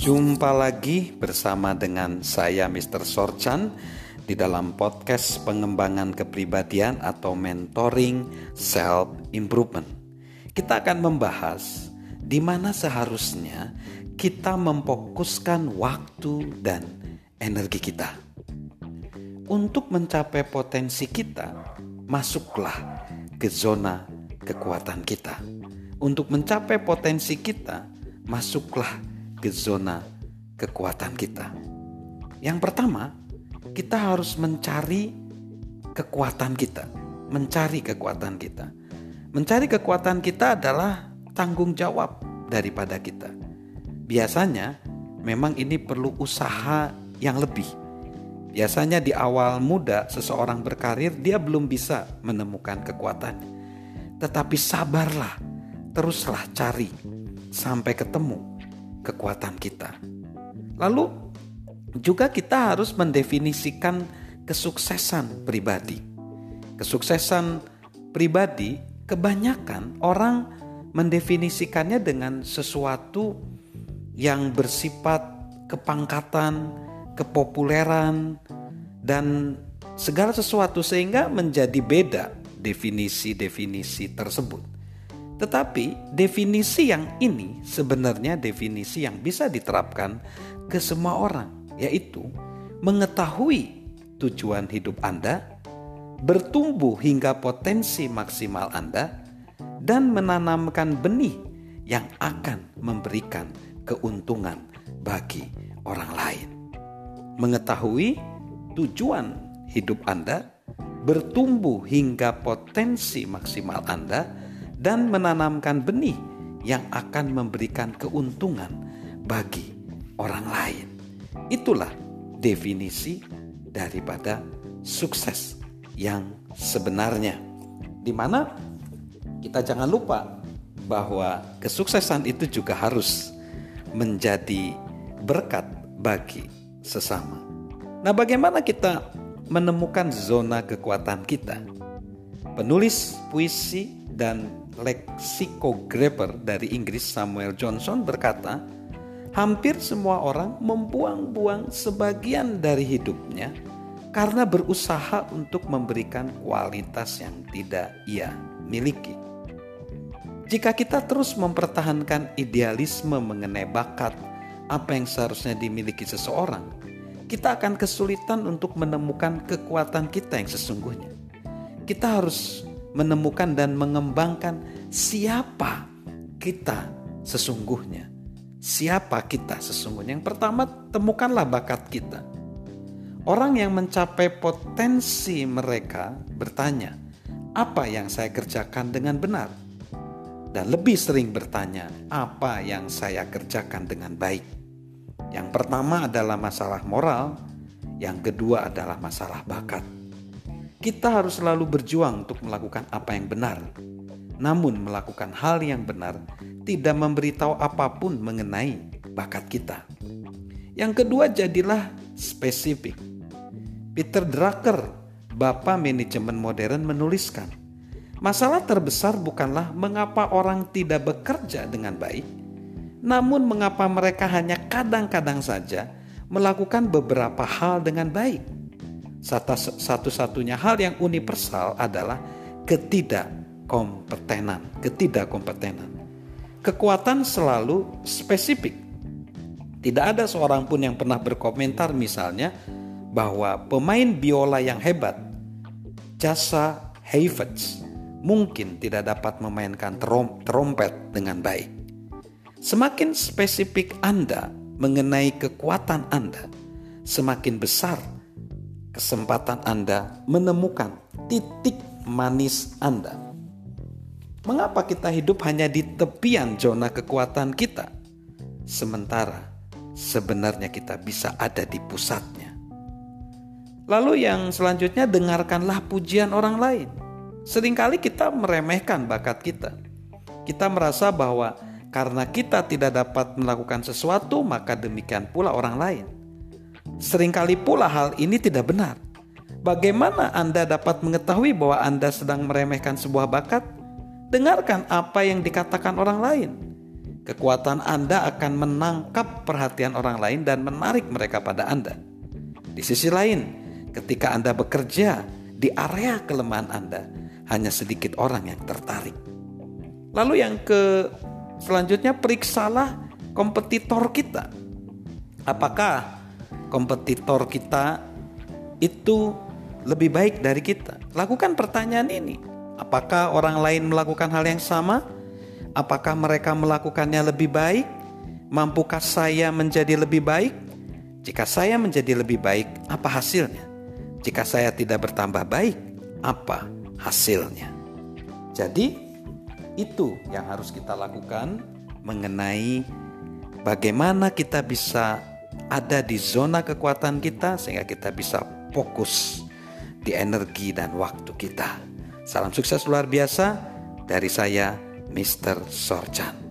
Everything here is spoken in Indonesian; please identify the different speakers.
Speaker 1: Jumpa lagi bersama dengan saya Mr. Sorchan di dalam podcast pengembangan kepribadian atau mentoring self improvement. Kita akan membahas di mana seharusnya kita memfokuskan waktu dan energi kita. Untuk mencapai potensi kita, masuklah ke zona kekuatan kita. Untuk mencapai potensi kita, masuklah ke zona kekuatan kita. Yang pertama, kita harus mencari kekuatan kita, mencari kekuatan kita. Mencari kekuatan kita adalah tanggung jawab daripada kita. Biasanya memang ini perlu usaha yang lebih. Biasanya di awal muda seseorang berkarir dia belum bisa menemukan kekuatan. Tetapi sabarlah, teruslah cari sampai ketemu kekuatan kita. Lalu juga kita harus mendefinisikan kesuksesan pribadi. Kesuksesan pribadi kebanyakan orang mendefinisikannya dengan sesuatu yang bersifat kepangkatan, kepopuleran, dan segala sesuatu sehingga menjadi beda definisi-definisi tersebut. Tetapi definisi yang ini sebenarnya definisi yang bisa diterapkan ke semua orang, yaitu mengetahui tujuan hidup Anda, bertumbuh hingga potensi maksimal Anda, dan menanamkan benih yang akan memberikan keuntungan bagi orang lain. Mengetahui tujuan hidup Anda, bertumbuh hingga potensi maksimal Anda, dan menanamkan benih yang akan memberikan keuntungan bagi orang lain. Itulah definisi daripada sukses yang sebenarnya. Di mana kita jangan lupa bahwa kesuksesan itu juga harus menjadi berkat bagi sesama. Nah, bagaimana kita menemukan zona kekuatan kita? Penulis puisi dan lexicographer dari Inggris Samuel Johnson berkata, hampir semua orang membuang-buang sebagian dari hidupnya karena berusaha untuk memberikan kualitas yang tidak ia miliki. Jika kita terus mempertahankan idealisme mengenai bakat apa yang seharusnya dimiliki seseorang, kita akan kesulitan untuk menemukan kekuatan kita yang sesungguhnya. Kita harus menemukan dan mengembangkan siapa kita sesungguhnya. Siapa kita sesungguhnya? Yang pertama, temukanlah bakat kita. Orang yang mencapai potensi mereka bertanya, "Apa yang saya kerjakan dengan benar?" Dan lebih sering bertanya, "Apa yang saya kerjakan dengan baik?" Yang pertama adalah masalah moral, yang kedua adalah masalah bakat. Kita harus selalu berjuang untuk melakukan apa yang benar. Namun melakukan hal yang benar tidak memberitahu apa pun mengenai bakat kita. Yang kedua jadilah spesifik. Peter Drucker, Bapak Manajemen Modern menuliskan, Masalah terbesar bukanlah mengapa orang tidak bekerja dengan baik, namun mengapa mereka hanya kadang-kadang saja melakukan beberapa hal dengan baik satu-satunya hal yang universal adalah ketidakkompetenan, ketidakkompetenan. Kekuatan selalu spesifik. Tidak ada seorang pun yang pernah berkomentar misalnya bahwa pemain biola yang hebat, Jasa Heifetz, mungkin tidak dapat memainkan trom trompet dengan baik. Semakin spesifik Anda mengenai kekuatan Anda, semakin besar kesempatan Anda menemukan titik manis Anda. Mengapa kita hidup hanya di tepian zona kekuatan kita, sementara sebenarnya kita bisa ada di pusatnya? Lalu, yang selanjutnya, dengarkanlah pujian orang lain. Seringkali kita meremehkan bakat kita. Kita merasa bahwa karena kita tidak dapat melakukan sesuatu, maka demikian pula orang lain. Seringkali pula hal ini tidak benar. Bagaimana Anda dapat mengetahui bahwa Anda sedang meremehkan sebuah bakat? Dengarkan apa yang dikatakan orang lain. Kekuatan Anda akan menangkap perhatian orang lain dan menarik mereka pada Anda. Di sisi lain, ketika Anda bekerja di area kelemahan Anda, hanya sedikit orang yang tertarik. Lalu yang ke selanjutnya periksalah kompetitor kita. Apakah kompetitor kita itu lebih baik dari kita? Lakukan pertanyaan ini. Apakah orang lain melakukan hal yang sama? Apakah mereka melakukannya lebih baik? Mampukah saya menjadi lebih baik? Jika saya menjadi lebih baik, apa hasilnya? Jika saya tidak bertambah baik, apa hasilnya? Jadi, itu yang harus kita lakukan mengenai bagaimana kita bisa ada di zona kekuatan kita sehingga kita bisa fokus di energi dan waktu kita. Salam sukses luar biasa dari saya Mr. Sorjan.